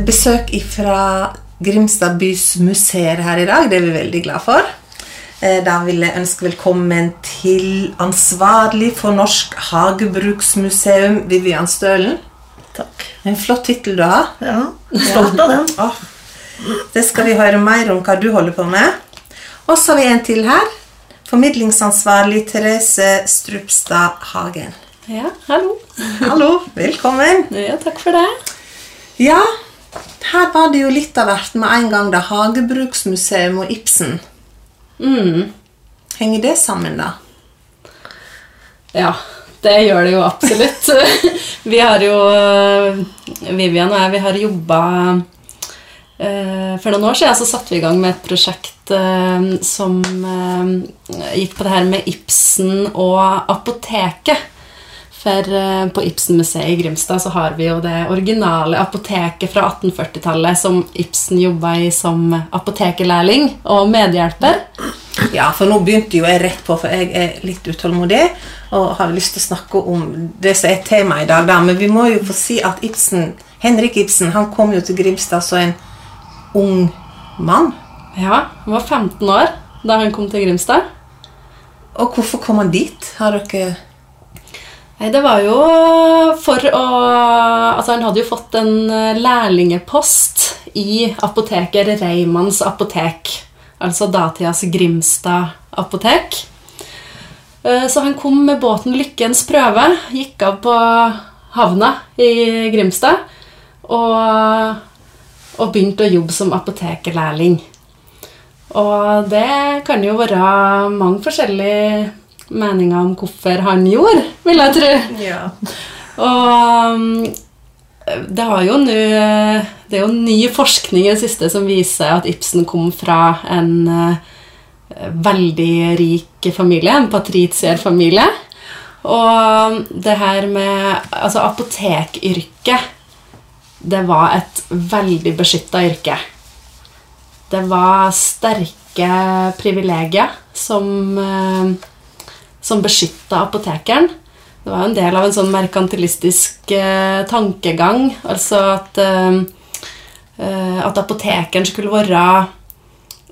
besøk fra Grimstad bys museer her i dag. Det er vi veldig glad for. Eh, da vil jeg ønske velkommen til ansvarlig for Norsk hagebruksmuseum, Vivian Stølen. Takk. En flott tittel du har. Ja, stolt av den. Ja. det skal vi høre mer om hva du holder på med. Og så har vi en til her. Formidlingsansvarlig Therese Strupstad Hagen. Ja, hallo. Hallo, velkommen. Ja, takk for det. Ja, her var det jo litt av hvert med en gang. da Hagebruksmuseum og Ibsen. Mm. Henger det sammen, da? Ja, det gjør det jo absolutt. Vi har jo Vivian og jeg, vi har jobba For noen år siden så satte vi i gang med et prosjekt eh, som eh, gikk på det her med Ibsen og apoteket. For eh, på Ibsen-museet i Grimstad så har vi jo det originale apoteket fra 1840-tallet som Ibsen jobba i som apotekerlærling og medhjelper. Ja, for nå begynte jo jeg rett på, for jeg er litt utålmodig og har lyst til å snakke om det som er temaet i dag. da, Men vi må jo få si at Ibsen, Henrik Ibsen han kom jo til Grimstad som en ung mann. Ja, han var 15 år da han kom til Grimstad. Og hvorfor kom han dit? Har dere det var jo for å Altså, han hadde jo fått en eh, lærlingepost i apoteker Reimanns apotek. Altså datidas Grimstad apotek. Eh, Så han kom med båten Lykkens prøve, gikk av på havna i Grimstad og, og begynte å jobbe som apotekerlærling. Og det kan jo være mange forskjellige meninger om hvorfor han gjorde, vil jeg tro. Ja. Og um, det, har jo nu, det er jo ny forskning i det siste som viser at Ibsen kom fra en eh, veldig rik familie, en patricierfamilie. Og det her med altså apotekyrket, det var et veldig beskytta yrke. Det var sterke privilegier som, eh, som beskytta apotekeren. Det var jo en del av en sånn merkantilistisk eh, tankegang. Altså at, eh, eh, at apotekeren skulle være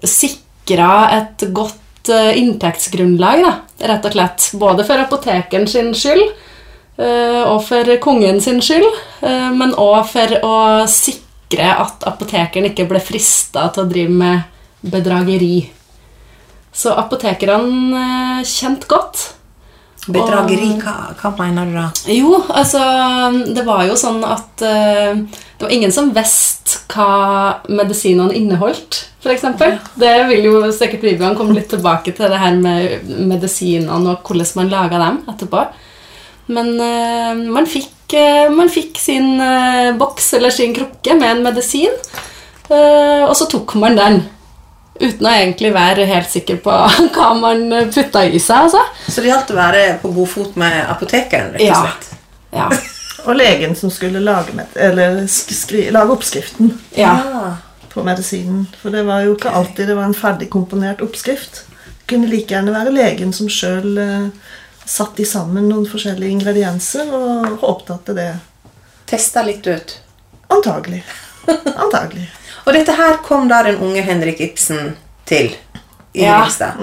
sikra et godt eh, inntektsgrunnlag, da, rett og slett. Både for apotekeren sin skyld eh, og for kongen sin skyld, eh, men òg for å sikre at apotekeren ikke ble frista til å drive med bedrageri. Så apotekerne kjente godt Bedrageri, hva, hva mener du da? jo, altså Det var jo sånn at uh, det var ingen som visste hva medisinene inneholdt, f.eks. Det vil jo sikkert Vivian komme litt tilbake til, det her med medisinene og hvordan man laga dem etterpå. Men uh, man, fikk, uh, man fikk sin boks eller sin krukke med en medisin, og så tok man den. Uten å egentlig være helt sikker på hva man putta i seg. altså. Så det gjaldt å være på god fot med apotekeren, rett og Ja. slett? Ja. Og legen som skulle lage, med, eller sk- skri, lage oppskriften ja. på medisinen. For det var jo ikke alltid det var en ferdigkomponert oppskrift. Det kunne like gjerne være legen som sjøl eh, satte sammen noen forskjellige ingredienser og håpte at det Testa litt ut. Antagelig. Antagelig. Og dette her kom da den unge Henrik Ibsen til i Ja. Grimstad.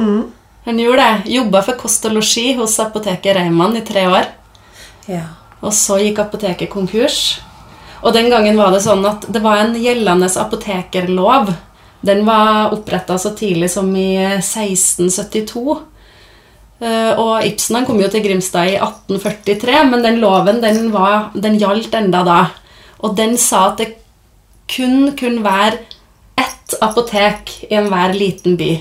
Han gjorde det. Jobba for kost og losji hos apoteket Reimann i tre år. Ja. Og så gikk apoteket konkurs. Og den gangen var det sånn at det var en gjeldende apotekerlov. Den var oppretta så tidlig som i 1672. Eh, Og Ibsen han kom jo til Grimstad i 1843, men den loven den, var, den gjaldt enda da. Og den sa at det kun kunne være ett apotek i enhver liten by.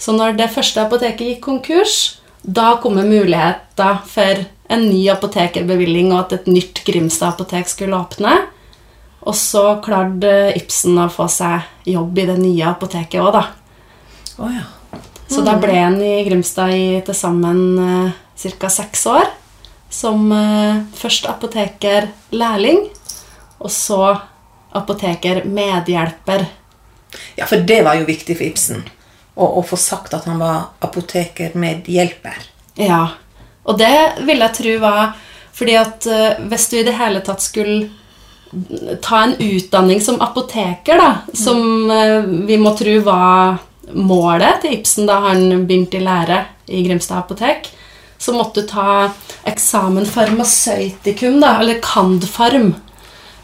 Så når det første apoteket gikk konkurs, da kom muligheten muligheter for en ny apotekerbevilling og at et nytt Grimstad apotek skulle åpne. Og så klarte Ibsen å få seg jobb i det nye apoteket òg, da. Oh, ja. Så da ble han i Grimstad i til sammen eh, ca. seks år. Som eh, først apotekerlærling, og så apotekermedhjelper. ja, for det var jo viktig for Ibsen. Å, få sagt at han var apotekermedhjelper. Ja, og det vil jeg tro var fordi at eh, hvis du i det hele tatt skulle ta en utdanning som apoteker, da, som eh, vi må tro var målet til Ibsen da han begynte i lære i Grimstad apotek, så måtte du ta eksamen farmasøytikum, da, eller cand.farm.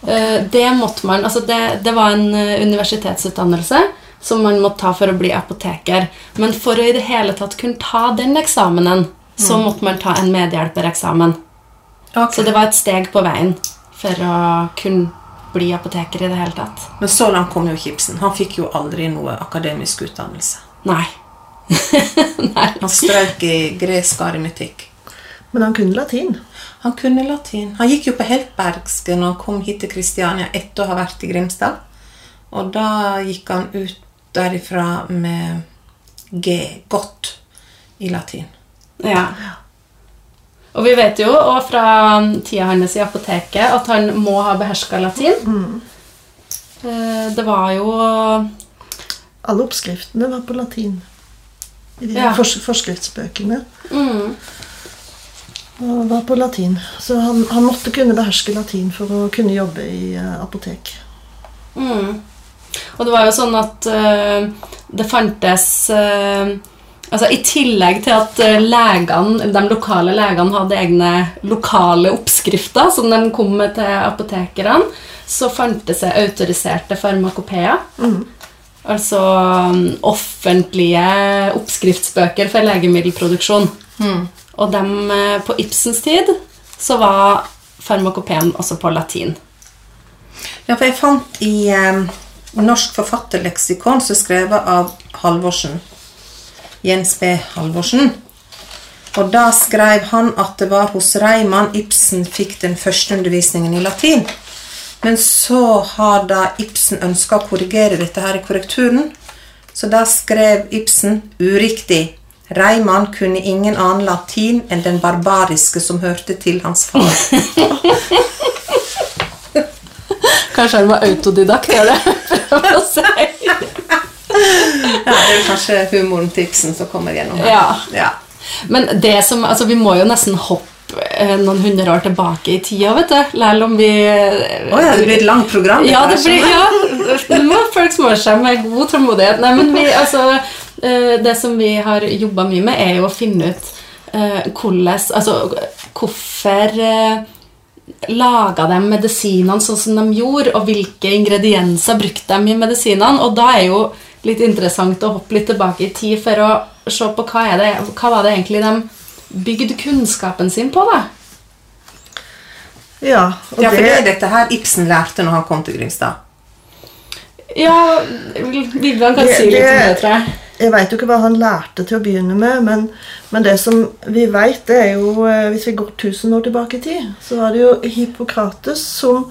Eh, Det måtte man, altså det, det var en eh, universitetsutdannelse som man måtte ta for å bli apoteker. Men for å i det hele tatt kunne ta den eksamenen, så måtte man ta en medhjelpereksamen. Okay. Så det var et steg på veien for å kunne bli apoteker i det hele tatt. Men så langt kom jo Kipsen. Han fikk jo aldri noe akademisk utdannelse. Nei. Nei. Han strøk i gresk aritmetikk. Men han kunne latin. Han kunne latin. Han gikk jo på Heltbergsken når han kom hit til Kristiania etter å ha vært i Grimstad. Og da gikk han ut derifra med G godt i latin. Ja. Og vi vet jo og fra tida hans i apoteket at han må ha beherska latin. Mm. Det var jo Alle oppskriftene var på latin. I de Ja. forskriftsbøkene mm, og var på latin. Så han, han måtte kunne beherske latin for å kunne jobbe i eh, apotek. mm. Og det var jo sånn at uh, det fantes uh, Altså I tillegg til at legene, de lokale legene hadde egne lokale oppskrifter som de kom med til apotekerne, så fantes det autoriserte farmakopeer. Altså um, offentlige oppskriftsbøker for legemiddelproduksjon. Og dem, eh, på Ibsens tid så var farmakopeen også på latin. Ja, for jeg fant i eh, Norsk forfatterleksikon som er skrevet av Halvorsen. Jens B. Halvorsen. Og da skrev han at det var hos Reimann Ibsen fikk den første undervisningen i latin. Men så har da Ibsen ønska å korrigere dette her i korrekturen. Så da skrev Ibsen uriktig. Reimann kunne ingen annen latin enn den barbariske som hørte til hans far. Kanskje han var autodidakt, er det? prøver å si. Ja, det er kanskje humoren til Ibsen som kommer gjennom her. Ja. ja. Men det som, altså, vi må jo nesten hoppe eh, noen hundre år tilbake i tida, vet du. Selv om vi oh, ja, det blir et langt program. Ja, det blir, ja, nå må folk smøre seg med god tålmodighet. Nei, men vi, altså, det som vi har jobba mye med, er jo å finne ut eh, hvordan Altså hvorfor eh, laga de medisinene sånn som de gjorde, og hvilke ingredienser brukte de i medisinene. Og da er jo litt interessant å hoppe litt tilbake i tid for å se på hva, er det, hva var det egentlig de bygde kunnskapen sin på, da. Ja, og Ja, for det er dette her Ibsen lærte når han kom til Grimstad. Ja, Vivian kan Det- si litt om det, tror jeg. Jeg veit jo ikke hva han lærte til å begynne med, men, men det som vi veit, det er jo eh, Hvis vi går 1000 år tilbake i tid, så var det jo Hippokrates som,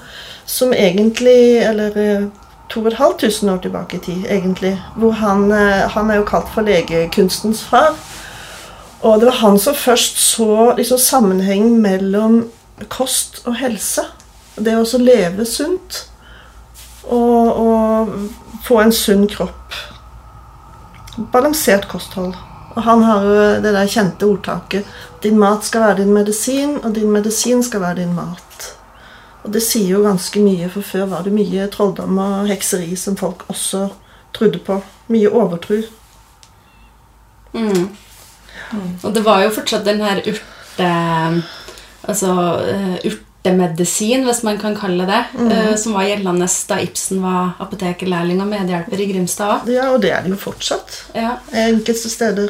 som egentlig Eller eh, 2500 år tilbake i tid, egentlig. Hvor han, eh, han er jo kalt for legekunstens far. Og det var han som først så liksom, sammenheng mellom kost og helse. Det å leve sunt. Og, og få en sunn kropp. Balansert kosthold. Og han har jo det der kjente ordtaket 'Din mat skal være din medisin, og din medisin skal være din mat'. Og det sier jo ganske mye, for før var det mye trolldom og hekseri som folk også trodde på. Mye overtro. Mm. Og det var jo fortsatt den her urte... Altså eh, urtemedisin, hvis man kan kalle det, eh, som var gjeldende da Ibsen var apotekerlærling og medhjelper i Grimstad òg. Ja, og det er det jo fortsatt. Ja. Enkelte steder.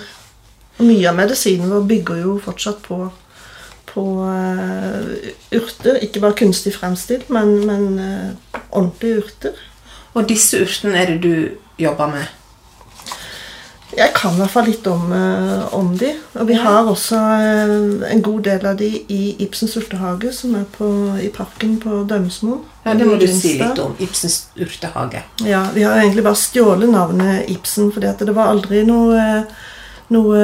Og mye av medisinen vår bygger jo fortsatt på, på uh, urter. Ikke bare kunstig fremstilt, men, men uh, ordentlige urter. Og disse urtene er det du jobber med. Jeg kan i hvert fall litt om, eh, om de. Og vi har også eh, en god del av de i Ibsens urtehage, som er på, i parken på Dømsmoen. Ja, Det må du si litt om. Ibsens urtehage. Ja, Vi har egentlig bare stjålet navnet Ibsen, fordi det var aldri noe, noe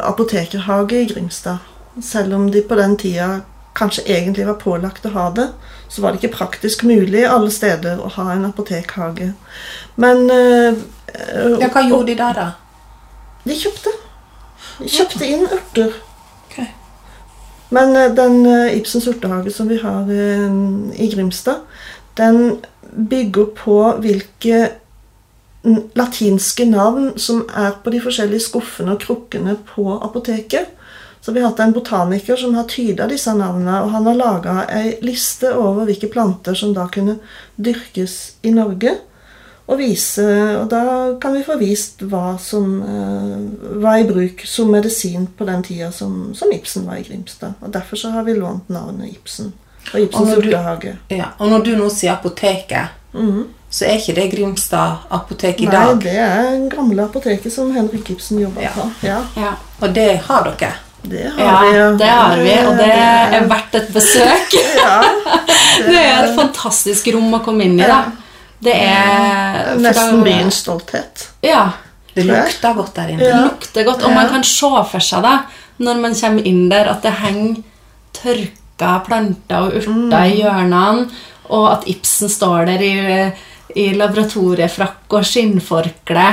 apotekerhage i Grimstad. Selv om de på den tida kanskje egentlig var pålagt å ha det, så var det ikke praktisk mulig alle steder å ha en apotekhage. Men eh, Ja, Hva gjorde de da, da? De kjøpte. De kjøpte inn urter. Men eh, den eh, Ibsens urtehage som vi har eh, i Grimstad, den bygger på hvilke latinske navn som er på de forskjellige skuffene og krukkene på apoteket. Så vi har hatt en botaniker som har tyda disse navnene, og han har laga ei liste over hvilke planter som da kunne dyrkes i Norge. Og, vise, og da kan vi få vist hva som uh, var i bruk som medisin på den tida som, som Ibsen var i Grimstad. Og derfor så har vi lånt navnet Ibsen. Og Ibsens urtehage. Ja, og når du nå sier apoteket, så er ikke det Grimstad apotek i Nei, dag. det er det gamle apoteket som Henrik Ibsen jobba Ja. på. Ja, Ja. Og det har dere. det har ja, vi. det har vi, og det er verdt et besøk. ja, Det er et fantastisk rom å komme inn i, da. Det er for Nesten da- byens stolthet. Ja. Det lukter godt der inne. Det lukter godt, og Ja. man kan se for seg det når man kommer inn der, at det henger tørka planter og urter i hjørnene, og at Ibsen står der i, i laboratoriefrakk og skinnforkle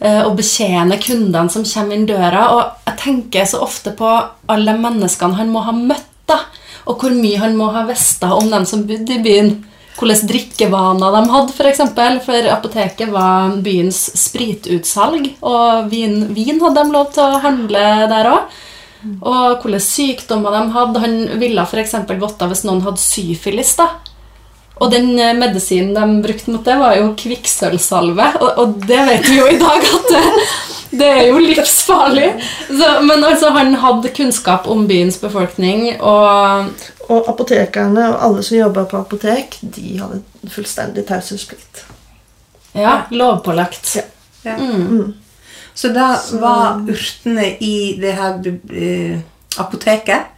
eh, og betjener kundene som kommer inn døra. Og jeg tenker så ofte på alle menneskene han må ha møtt, da, og hvor mye han må ha visst om dem som bodde i byen. Hvilke drikkevaner de hadde, f.eks. For, eksempel, for apoteket var byens spritutsalg, og vin, vin hadde de lov til å handle der òg. Og hvilke sykdommer de hadde. Han ville f.eks. godt av hvis noen hadde syfilis. da. Og den eh, medisinen de brukte mot det, var jo kvikksølvsalve. Og, og det vet vi jo i dag at det, det er jo livsfarlig. Så, men altså, han hadde kunnskap om byens befolkning, og Og apotekerne og alle som jobba på apotek, de hadde fullstendig taushetsplikt. ja, lovpålagt. Ja. Ja. Så da var urtene i det her eh, apoteket,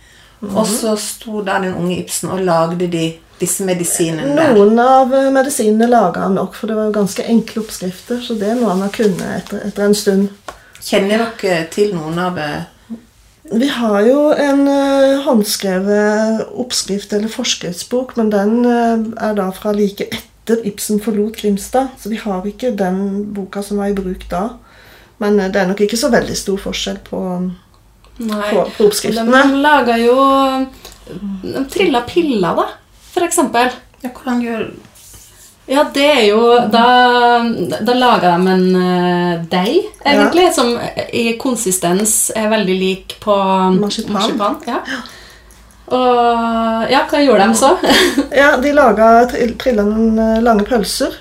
og så sto der den unge Ibsen og lagde de disse medisinene der. Noen av eh, medisinene laga han nok, for det var jo ganske enkle oppskrifter. Så det er noe han har kunnet etter, etter en stund. Kjenner dere til noen av eh, Vi har jo en eh, håndskrevet oppskrift eller forskriftsbok, men den er da fra like etter Ibsen forlot Grimstad. Så vi har ikke den boka som var i bruk da. Men det er nok ikke så veldig stor forskjell på, Nei. på, på De oppskriftene. laga jo De trilla piller, da, eksempel. Ja, hvordan gjør Ja, det er jo Da, da lager de en uh, deig, egentlig, som i konsistens er veldig lik på Marsipan. Ja. Og ja, hva gjorde de så? Ja, De laga trillende trilla noen eh, lange pølser,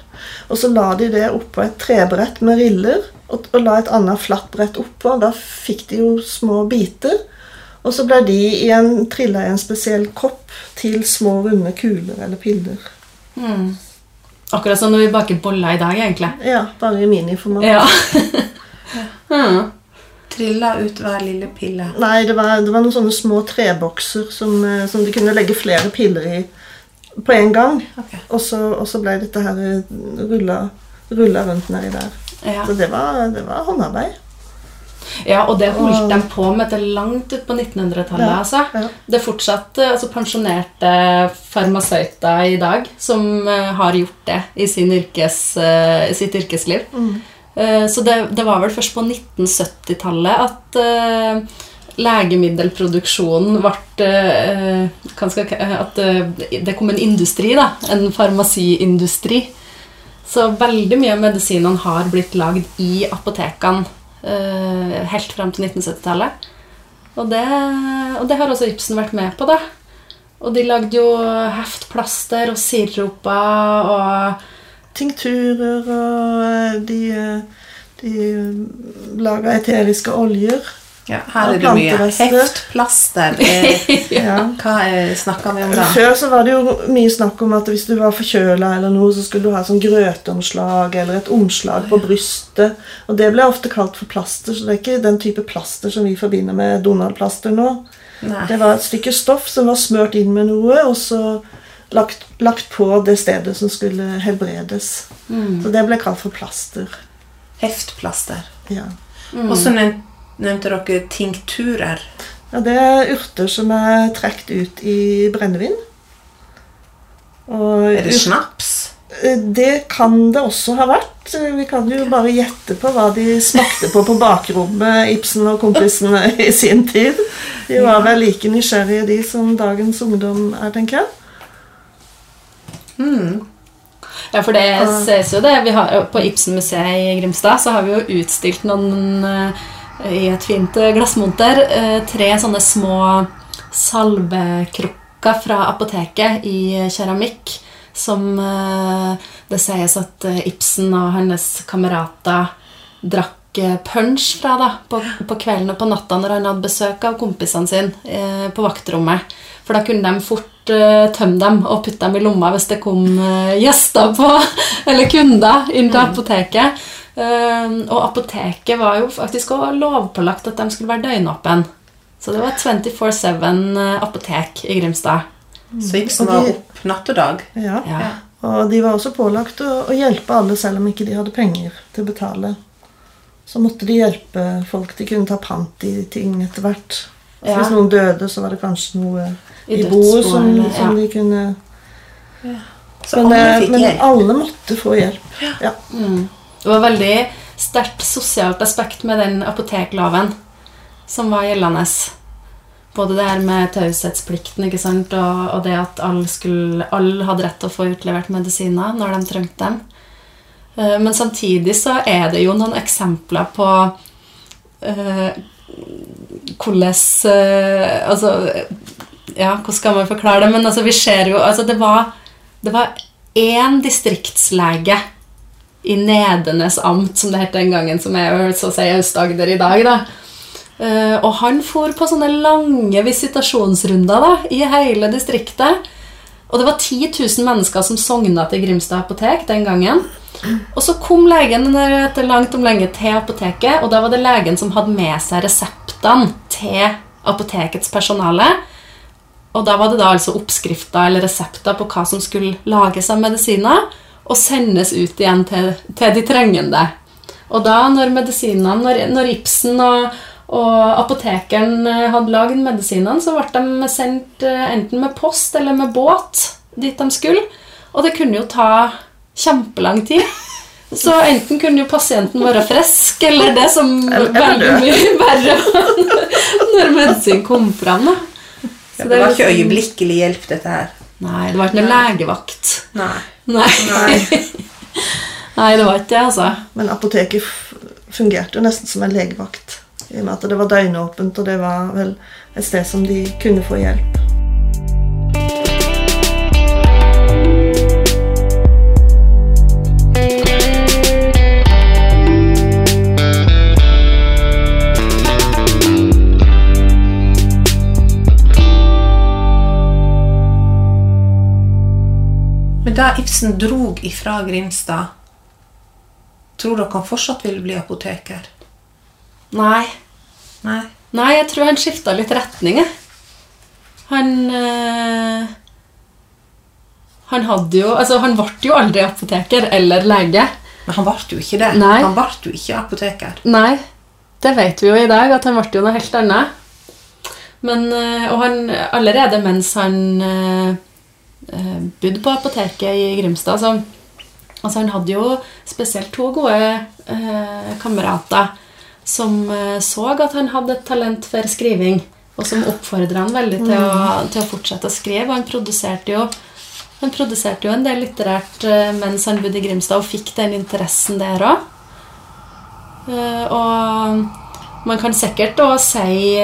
og så la de det oppå et trebrett med riller, og, og la et annet flatt brett oppå. Da fikk de jo små biter. Og så ble de igjen trilla i en spesiell kopp til små, runde kuler eller piller. Akkurat som når vi baker boller i dag, egentlig. Ja, bare i miniformat. Ja. mm. Trilla ut hver lille pille. Nei, det var, det var noen sånne små trebokser som, eh, som de kunne legge flere piller i på en gang. Okay. Og så, og så ble dette her rulla, rulla rundt nedi der. Ja. Så det var, det var håndarbeid. Ja, og det holdt de på med til langt ut på 1900-tallet. Ja, altså. ja. Det er fortsatt altså, pensjonerte farmasøyter i dag som eh, har gjort det i sin yrkes, eh, i sitt yrkesliv. Eh, så det, det var vel først på 1970-tallet at legemiddelproduksjonen ble At det kom en industri, da. En farmasiindustri. Så veldig mye av medisinene har blitt lagd i apotekene helt frem til 1970-tallet. Og og det har også Ibsen vært med på, da. Og de lagde jo heftplaster og siruper og Tinkturer og eh, de, eh, de laga eteriske oljer. Ja, her er det mye heftplaster. Ja. Hva snakker vi om da? Før så var det jo mye snakk om at hvis du var forkjøla, eller noe, så skulle du ha sånn grøteomslag eller et omslag på brystet. Og det ble ofte kalt for plaster, så det er ikke den type plaster som vi forbinder med Donald-plaster nå. Nei. Det var et stykke stoff som var smørt inn med noe, og så lagt, lagt på det stedet som skulle helbredes. Så det ble kalt for plaster. Heftplaster. Ja. Og så nev- nevnte dere tinkturer. ja, det er urter som er trukket ut i brennevin. Og Er det snaps? Det kan det også ha vært. Vi kan jo bare gjette på hva de smakte på på bakrommet, Ibsen og kompisene i sin tid. De var vel like nysgjerrige, de, som dagens ungdom er, tenker jeg. Ja, for det ses jo det. Vi har, på Ibsen-museet i Grimstad så har vi jo utstilt noen eh, i et fint eh, glassmonter eh, tre sånne små salvekrukker fra apoteket i keramikk som eh, det sies at eh, Ibsen og hennes kamerater drakk eh, punch fra da, på, på kvelden og på natta når han hadde besøk av kompisene sine eh, på vaktrommet. For da kunne de fort eh, tømme dem og putte dem i lomma hvis det kom eh, gjester på, eller kunder inn til apoteket. Eh, og apoteket var jo faktisk også lovpålagt at de skulle være døgnåpen. Så det var 24-7 apotek i Grimstad. Så Ibsen det var opp natt og dag. Ja. Ja. Og de var også pålagt å, å hjelpe alle selv om ikke de hadde penger til å betale. Så måtte de hjelpe folk. De kunne ta pant i ting etter hvert. Ja. Hvis noen døde, så var det kanskje noe I i boet som, som ja. de kunne Så Men, alle eh, men alle måtte få hjelp. Ja. Mm. Det var veldig sterkt sosialt aspekt med den apotekloven som var gjeldende. Både det her med taushetsplikten ikke sant? Og, og det at alle, all hadde rett til å få utlevert medisiner når de trengte dem. Eh, Men samtidig så er det jo noen eksempler på uh, hvordan uh, Altså Ja, hvordan skal man forklare det? Men altså, vi ser jo altså, Det var det var én distriktslege i Nedenes amt, som det het den gangen, som er jo så å si Aust-Agder i dag. da. Uh, og han for på sånne lange visitasjonsrunder da, i hele distriktet. Og det var 10 000 mennesker som sogna til Grimstad apotek den gangen. Og så kom legen etter langt om lenge til apoteket, og da var det legen som hadde med seg reseptene til apotekets personale. Og da var det da altså oppskrifter eller resepter på hva som skulle lages av medisiner, og sendes ut igjen til, til de trengende. Og da, når medisinene, når, når Ibsen og, og apotekeren eh, hadde lagd medisinene, så ble de sendt eh, enten med post eller med båt dit de skulle. Og det kunne jo ta kjempelang tid. Så enten kunne jo pasienten være frisk, eller det som veldig mye verre når medisin kom fram. Så det var ikke liksom- øyeblikkelig hjelp, dette her. Nei, det var ikke noe legevakt. Nei. Nei. Nei. Nei, det var ikke det, altså. Men apoteket fungerte jo nesten som en legevakt. I og med at det var døgnåpent, og det var vel et sted som de kunne få hjelp. Men da Ibsen drog ifra Grimstad, tror dere han fortsatt ville bli apoteker? Nei. Nei. Nei, jeg tror han skifta litt retning, jeg. Han øh, Han hadde jo Altså, han ble jo aldri apoteker eller lege. Men han ble jo ikke det. Nei. Han ble jo ikke apoteker. Nei, det vet vi jo i dag, at han ble jo noe helt annet. Men, eh, og han, allerede mens han eh, eh, på apoteket i Grimstad så, altså Han hadde jo spesielt to gode eh, kamerater som eh, så at han hadde et talent for skriving, og som oppfordra han veldig til, å, til å fortsette å skrive. Og han produserte jo han produserte jo en del litterært eh, mens han bodde i Grimstad, og fikk den interessen der òg. Og man kan sikkert òg si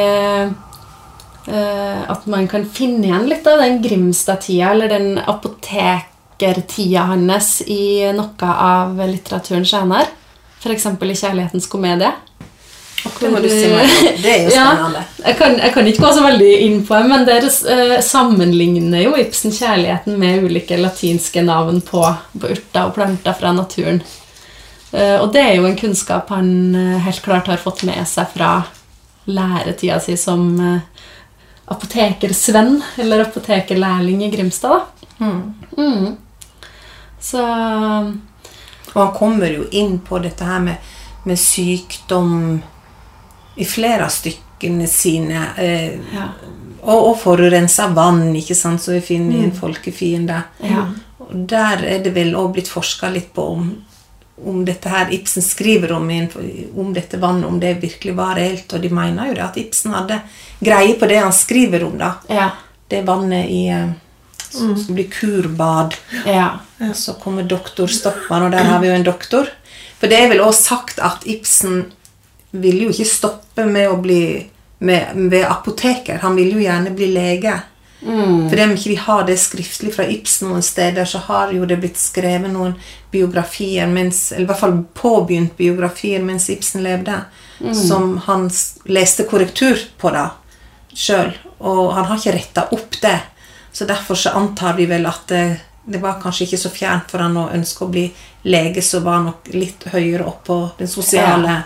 at man kan finne igjen litt av den Grimstad-tida, eller den apotekertida hans, i noe av litteraturen senere. F.eks. i 'Kjærlighetens komedie'. Det må du si meg. Det er jo Ja. spennende. Jeg kan, jeg kan ikke gå så veldig inn på det, men dere eh, sammenligner jo Ibsen kjærligheten med ulike latinske navn på, på urter og planter fra naturen. Eh, og det er jo en kunnskap han eh, helt klart har fått med seg fra læretida si som eh, apotekersvenn, eller apotekerlærling i Grimstad. Mm. Mm. Så Og han kommer jo inn på dette her med, med sykdom i flere av stykkene sine. Eh, ja. og, og forurensa vann, ikke sant, så vi finner i en folkefiende. ja. Der er det vel også blitt forska litt på om, om dette her Ibsen skriver om, om dette vannet, om det virkelig var reelt. Og de mener jo det at Ibsen hadde greie på det han skriver om, da. ja. Det vannet i, som Det skulle bli kurbad. Ja. Så kommer doktor Stockmann, og der har vi jo en doktor. For det er vel også sagt at Ibsen ville jo ikke stoppe med å bli med, ved apoteker. Han ville jo gjerne bli lege. For om ikke vi har det skriftlig fra Ibsen noen steder, så har jo det blitt skrevet noen biografier, mens, eller i hvert fall påbegynt biografier mens Ibsen levde, som han leste korrektur på da sjøl. Og han har ikke retta opp det. Så derfor så antar vi vel at det, det var kanskje ikke så fjernt for han å ønske å bli lege, så var nok litt høyere opp på den sosiale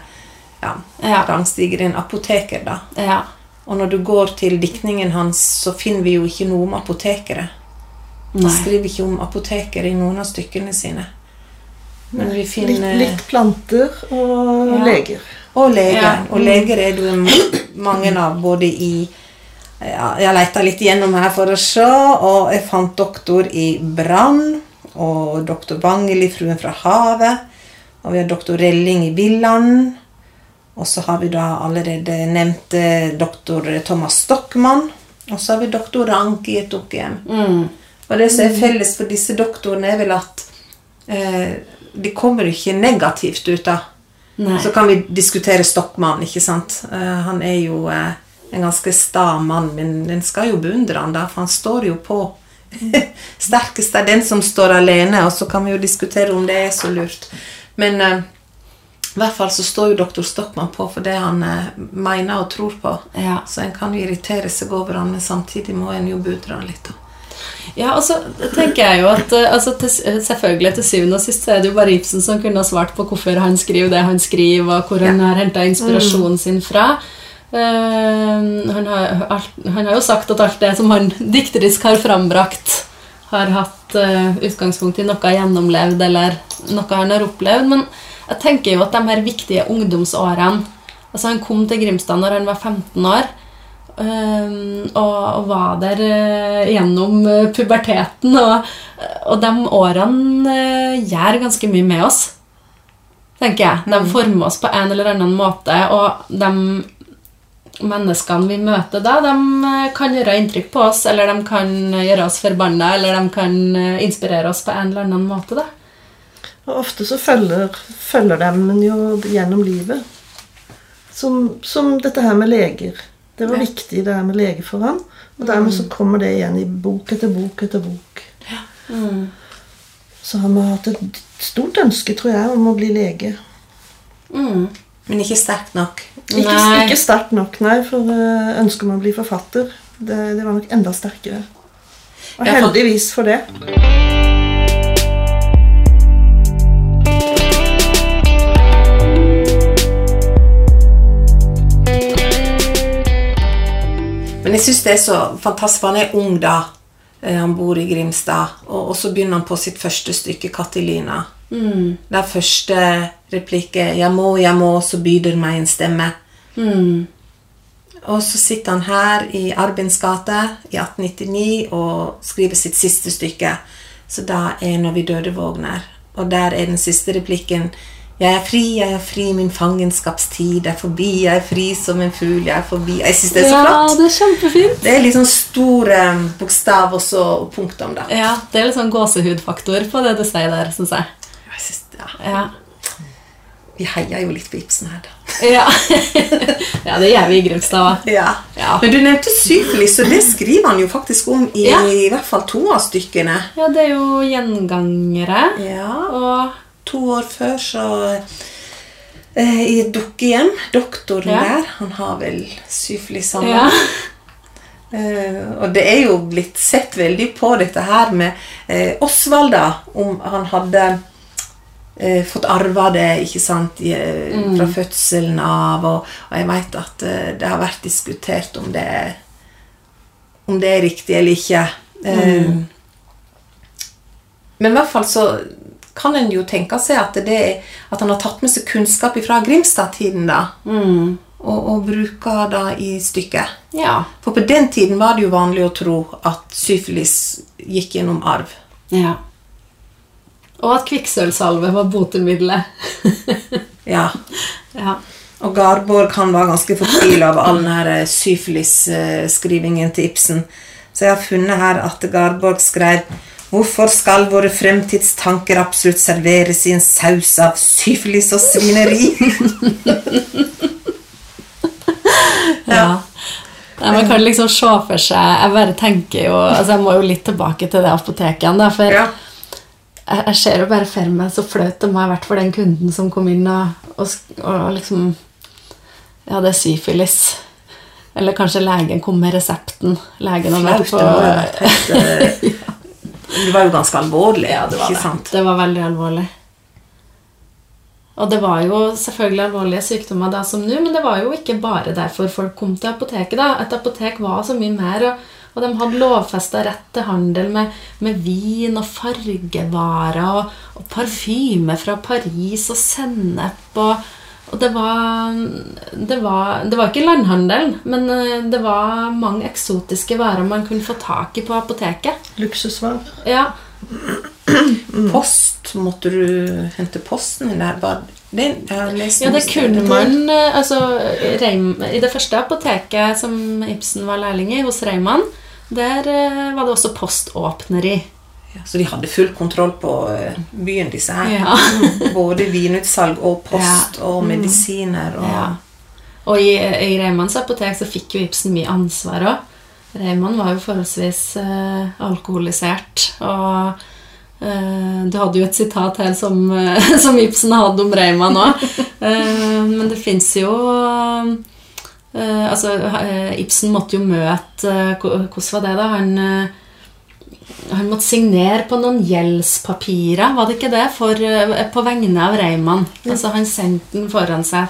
ja, Ja. rangstigen apoteker, da. ja. Og når du går til diktningen hans, så finner vi jo ikke noe om apotekere. Han skriver ikke om apotekere i noen av stykkene sine. Men vi Litt, finner litt planter og Ja. leger. Og leger. Ja. Og leger er det mange av både i ja, Jeg leita litt gjennom her for å se, og jeg fant doktor i brann. Og doktor Bangeli, i 'Fruen fra havet'. Og vi har doktor Relling i 'Villand'. Og så har vi da allerede nevnte doktor Thomas Stockmann. Og så har vi doktor Rank i et dukkehjem. Mm. Og det som er felles for disse doktorene, er vel at eh, de kommer ikke negativt ut av. Så kan vi diskutere Stockmann, ikke sant. Eh, han er jo eh, en ganske sta mann, men en skal jo beundre han da, for han står jo på. Sterkest er den som står alene, og så kan vi jo diskutere om det er så lurt. Men eh, i hvert fall så står jo doktor Stockmann på for det han eh, mener og tror på. Ja. Så en kan jo irritere seg over han, men samtidig må en jo budre han litt. Ja, og så tenker jeg jo at eh, altså, til, selvfølgelig til syvende og sist så er det jo bare Ibsen som kunne ha svart på hvorfor han skriver det han skriver, og hvor han har henta inspirasjonen sin fra. Uh, han, har, alt, han har jo sagt at alt det som han dikterisk har frambrakt, har hatt uh, utgangspunkt i noe gjennomlevd eller noe han har opplevd. Men jeg tenker jo at de her viktige ungdomsårene Altså Han kom til Grimstad når han var 15 år. Um, og, og var der eh, gjennom eh, puberteten. Og, og de årene eh, gjør ganske mye med oss. Tenker jeg. De former oss på en eller annen måte. Og de menneskene vi møter da, de kan gjøre inntrykk på oss. Eller de kan gjøre oss forbanna, eller de kan inspirere oss på en eller annen måte. da. Og ofte så følger, følger dem en jo gjennom livet. Som, som dette her med leger. Det var Ja. viktig det her med lege for ham. Og dermed så kommer det igjen i bok etter bok etter bok. Så han har hatt et stort ønske, tror jeg, om å bli lege. Mm. Men ikke sterkt nok. Ikke, ikke sterkt nok, nei, for eh, ønsket om å bli forfatter, det, det var nok enda sterkere. Og Ja, for- heldigvis for det. Men jeg syns det er så fantastisk, han er ung da. Eh, Han bor i Grimstad. Og, og så begynner han på sitt første stykke, 'Katilina'. Mm. Der første replikk er 'Jeg må, jeg må, så byder meg en stemme'. Mm. Og så sitter han her i Arbins gate i 1899 og skriver sitt siste stykke. Så da er 'Når vi døde vågner'. Og der er den siste replikken 'Jeg er fri, jeg er fri, min fangenskapstid er forbi, jeg er fri som en fugl, jeg er forbi'. Jeg syns det er så ja, flott. det er kjempefint. Det er litt store stor eh, bokstav og så punktum, da. Ja, Det er litt sånn gåsehudfaktor på det du sier der, syns jeg. Jeg synes, ja, Ja. vi heier jo litt på Ibsen her, da. Ja. ja, det gjør vi i Grimstad òg. Ja. Ja. Men du nevnte syfilis, og det skriver han jo faktisk om i, i hvert fall to av stykkene. Ja, det er jo gjengangere. Ja, Og To år før så eh, I et dukkehjem. Doktoren Ja. der, han har vel syfilis, han ja. Eh, og det er jo blitt sett veldig på dette her med eh, Osvald, da, om han hadde eh, fått arva det ikke sant, i, mm. fra fødselen av. Og, og jeg vet at det har vært diskutert om det, om det er riktig eller ikke. Eh, Men i hvert fall så kan en jo tenke seg at, det, at han har tatt med seg kunnskap fra Grimstad-tiden. da, Mm. og, og bruker det i stykket. ja. For på den tiden var det jo vanlig å tro at syfilis gikk gjennom arv. Ja. Og at kvikksølvsalve var botemiddelet. Ja. ja. Og Garborg han var ganske fortvila over all denne her syfilis-skrivingen til Ibsen. Så jeg har funnet her at Garborg skrev Hvorfor skal våre fremtidstanker absolutt serveres i en saus av syfilis og svineri? Ja. Nei, man kan liksom se for seg Jeg bare tenker jo altså Jeg må jo litt tilbake til det apoteket igjen, da. For Ja. jeg, jeg ser jo bare for meg så flaut det må ha vært for den kunden som kom inn og, og, og liksom Ja, det er syfilis. Eller kanskje legen kom med resepten. Legen har vært på det var jo ganske alvorlig. Ja, det var det. Det var veldig alvorlig. Og det var jo selvfølgelig alvorlige sykdommer da som nå, men det var jo ikke bare derfor folk kom til apoteket. da. Et apotek var så mye mer, og, og de hadde lovfesta rett til handel med, med vin og fargevarer og, og parfyme fra Paris og sennep og og det var, det var Det var ikke landhandel, men eh, det var mange eksotiske varer man kunne få tak i på apoteket. Luksusvarer. Ja, Post Måtte du hente posten Eller? Var det, jeg har lest Ja, det kunne man eh, altså, Reim, I det første apoteket som Ibsen var lærling i, hos Reimann, der eh, var det også poståpneri. Ja, så de hadde full kontroll på eh, byen, disse her. Ja. Mm, Både vinutsalg og post og medisiner og Ja. Og i, i Reimanns apotek så fikk jo Ibsen mye ansvar òg. Reimann var jo forholdsvis uh, alkoholisert. Og uh, du hadde jo et sitat her som, uh, som Ibsen hadde om Reimann òg. Men det fins jo Altså, Ibsen måtte jo møte Hvordan var det, da? Han han måtte signere på noen gjeldspapirer, var det ikke det? For, eh, på vegne av Reimann. Altså, han sendte den foran seg.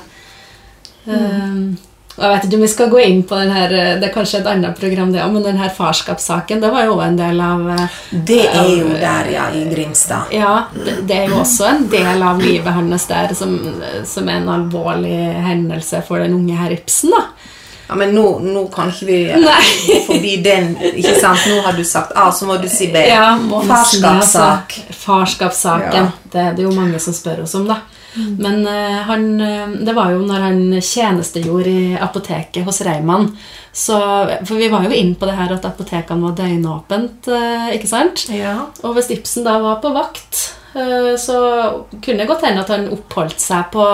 Um, og jeg vet ikke om vi skal gå inn på den her eh, Det er kanskje et annet program, det men den her farskapssaken det var jo en del av eh, Det er jo der, ja, i Grimstad. Ja, det, det er jo også en del av livet hans der som, som er en alvorlig hendelse for den unge herr Ibsen, da. Ja, Men nå, nå kan ikke vi eh, gå forbi den. ikke sant? Nå har du sagt A, så må du si B. Ja, det, Farskapssak. altså. Farskapssaken. Ja. Det er jo mange som spør oss om, da. Men uh, han, eh, det var jo når han tjenestegjorde i apoteket hos Reimann. Så, for vi var jo inne på det her at apotekene var døgnåpent, uh, ikke sant? Ja. Og hvis Ibsen da var på vakt, så kunne det godt hende at han oppholdt seg på,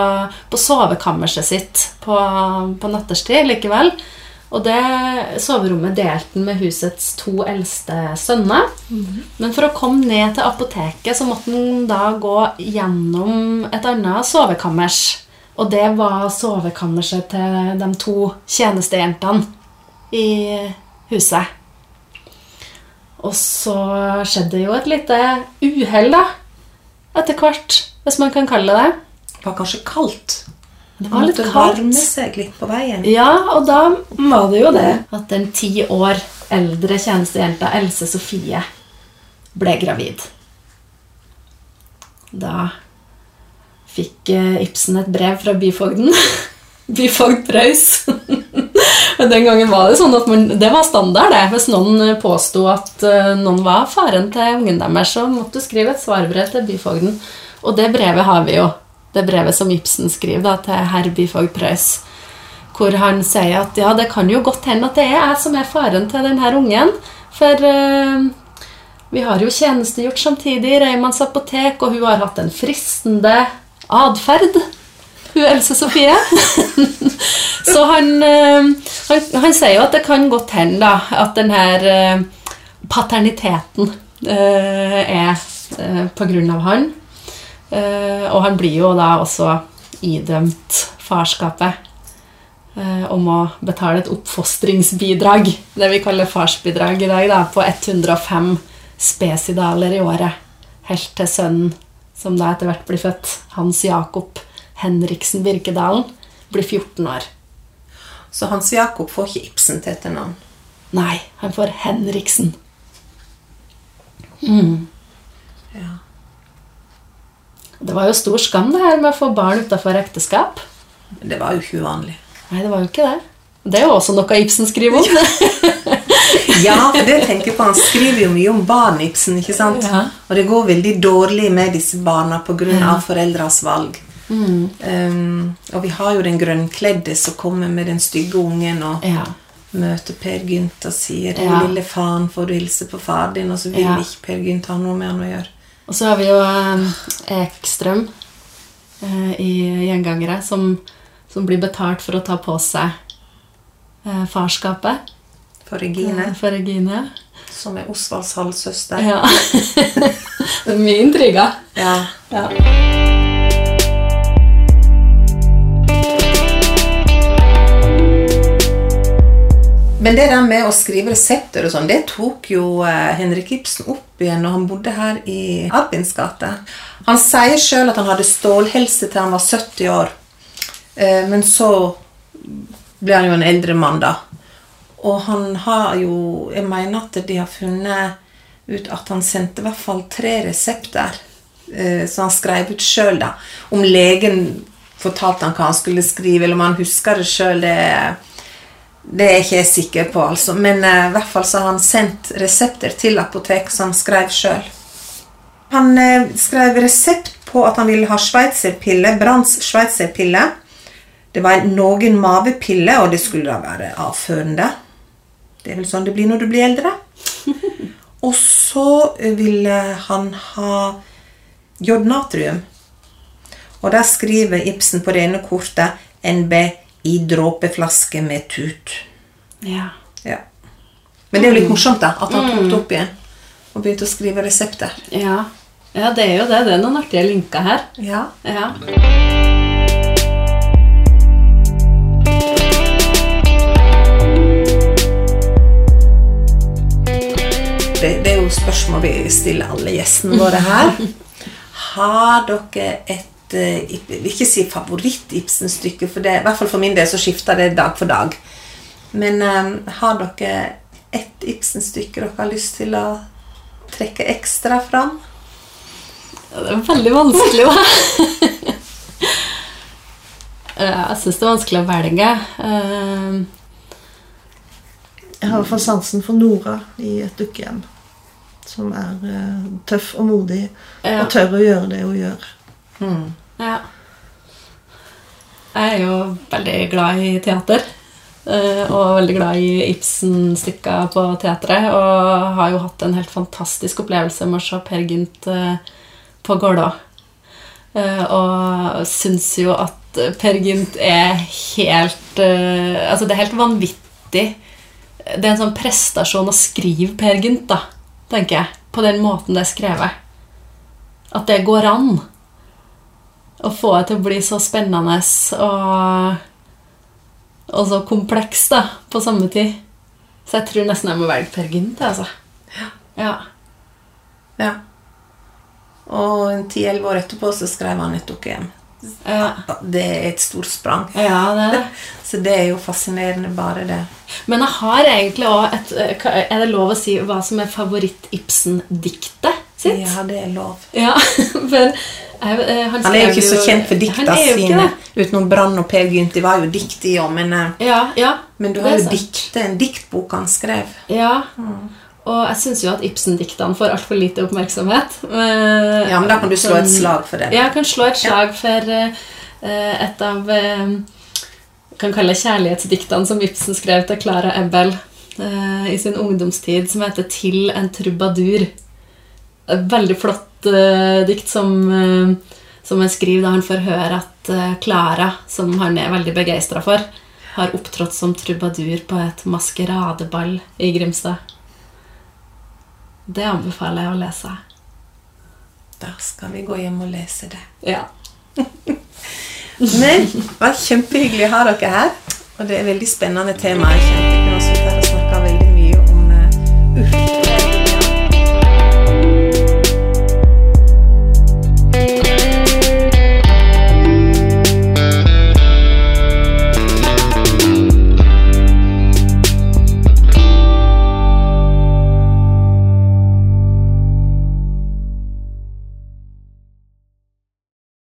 på sovekammerset sitt på, på natterstid likevel. Og det soverommet delte han med husets to eldste sønner. Men for å komme ned til apoteket så måtte han da gå gjennom et annet sovekammers. Og det var sovekammerset til de to tjenestejentene i huset. Og så skjedde jo et lite uhell, da. Etter hvert, hvis man kan kalle det det. Det var kanskje kaldt. Det var litt kaldt. varme seg litt på veien. Ja, og da var det jo det at den ti år eldre tjenestejenta Else Sofie ble gravid. Da fikk eh, Ibsen et brev fra byfogden. Byfogd Preus. Den gangen var det sånn at man, det var standard. det. Hvis noen eh, påsto at eh, noen var faren til ungen deres, så måtte du skrive et svarbrev til byfogden. Og det brevet har vi jo. Det brevet som Ibsen skriver da, til herr byfogd Preus hvor han sier at ja, det kan jo godt hende at det er jeg som er faren til denne ungen. For uh, vi har jo tjenestegjort samtidig i Reimanns apotek, og hun har hatt en fristende atferd. Hun Else Sofie. Så han, eh, han, han sier jo at det kan godt hende da, at denne eh, paterniteten uh, er uh, på grunn av han. Uh, og han blir jo da også idømt farskapet om å betale et oppfostringsbidrag, det vi kaller farsbidrag i dag, da, på 105 spesidaler i året. Helt til sønnen, som da etter hvert blir født, Hans Jakob Henriksen Birkedalen, blir 14 år. Så Hans Jakob får ikke Ibsen til etternavn. Nei, han får Henriksen. Ja. Det var jo stor skam det her med å få barn utafor ekteskap. Det var jo ikke uvanlig. Nei, det var jo ikke det. Det er jo også noe Ibsen skriver om. Ja, for det tenker jeg på. Han skriver jo mye om barn, Ibsen. ikke sant? Ja. Og det går veldig dårlig med disse barna pga. Ja. av foreldres valg. Um, og vi har jo den grønnkledde som kommer med den stygge ungen. Og, Ja. møter Per Gynt og sier 'Den Ja. lille faen, får du hilse på far din', og så vil Ja. ikke Per Gynt ha noe med han å gjøre. Og så har vi jo um, Ekstrøm uh, i Gjengangere, som, som blir betalt for å ta på seg uh, farskapet For Regine, Uh, for Regine. som er Osvalds halvsøster. Ja. det er mye intriger. Ja. Ja. Men det der med å skrive resepter og sånn, det tok jo eh, Henrik Ibsen opp igjen når han bodde her i Albins gate. Han sier sjøl at han hadde stålhelse til han var 70 år. Eh, men så ble han jo en eldre mann, da. Og han har jo Jeg mener at de har funnet ut at han sendte i hvert fall tre resepter så som han skrev ut sjøl, da. Om legen fortalte han hva han skulle skrive, eller om han husker det sjøl, det det er ikke jeg sikker på, altså. Men eh, i hvert fall så har han sendt resepter til apotek som han skrev sjøl. Han uh, skrev resept på at han ville ha sveitserpille, Branns sveitserpille. Det var en noen mavepille, og det skulle da være avførende. Det er vel sånn det blir når du blir eldre. og så ville han ha jodnatrium. Og der skriver Ibsen på det ene kortet NB i dråpeflaske med tut. ja. Ja. Men det er jo litt morsomt da, at han tok det opp igjen og begynte å skrive resepter. Ja. ja, det er jo det. Det er noen artige linker her. Ja. Ja. Det, det er jo spørsmål vi stiller alle gjestene våre her. Har dere et jeg vil ikke si favoritt-Ibsen-stykke, for det, i hvert fall for min del så skifter det dag for dag. Men um, har dere ett Ibsen-stykke dere har lyst til å trekke ekstra fram? Ja, Det er veldig vanskelig, da. Jeg syns det er vanskelig å velge. Uh... Jeg har i hvert fall sansen for Nora i et dukkehjem. Som er uh, tøff og modig Ja. og tør å gjøre det hun gjør. Ja. Jeg er jo veldig glad i teater. eh, Og veldig glad i Ibsen-stykka på teatret. Og har jo hatt en helt fantastisk opplevelse med å se Per Gynt eh, på Gålå. Eh, Og syns jo at Per Gynt er helt Altså, det er helt vanvittig. Det er en sånn prestasjon å skrive Per Gynt, da, tenker jeg. På den måten det er skrevet. At det går an. Å få det til å bli så spennende og, og så kompleks da, på samme tid. Så jeg tror nesten jeg må velge Per Gynt. Altså. Ja. Ja. Og en 10-11 år etterpå så skrev han et dukkehjem. Ja. Det er et stort sprang. ja, det det. Så det er jo fascinerende, bare det. Men jeg har egentlig òg et eh, Er det lov å si hva som er favoritt-Ibsen-diktet sitt? Ja, det er lov. Ja, for jeg, eh, han, Han er jo ikke så kjent for dikta sine. Utenom Brann og Per Gynt. De var jo dikt, de òg, men, eh, Ja, ja, men du har jo diktet, en diktbok han skrev. Ja. Og jeg syns jo at Ibsen-diktene får altfor lite oppmerksomhet. Men, Ja, men da kan du slå et slag for det. Ja, jeg kan slå et slag for uh, et av uh, kan kalle kjærlighetsdiktene som Ibsen skrev til Clara Ebbel uh, i sin ungdomstid, som heter 'Til en trubadur'. Veldig flott uh, dikt som, uh, som jeg skriver da han får høre at eh, Klara, uh, som han er veldig begeistra for, har opptrådt som trubadur på et maskeradeball i Grimstad. Det anbefaler jeg å lese. Da skal vi gå hjem og lese det. Ja. Men det var kjempehyggelig å ha dere her. Og det er et veldig spennende tema. Jeg kjente ikke noe som også snakke veldig mye om uh,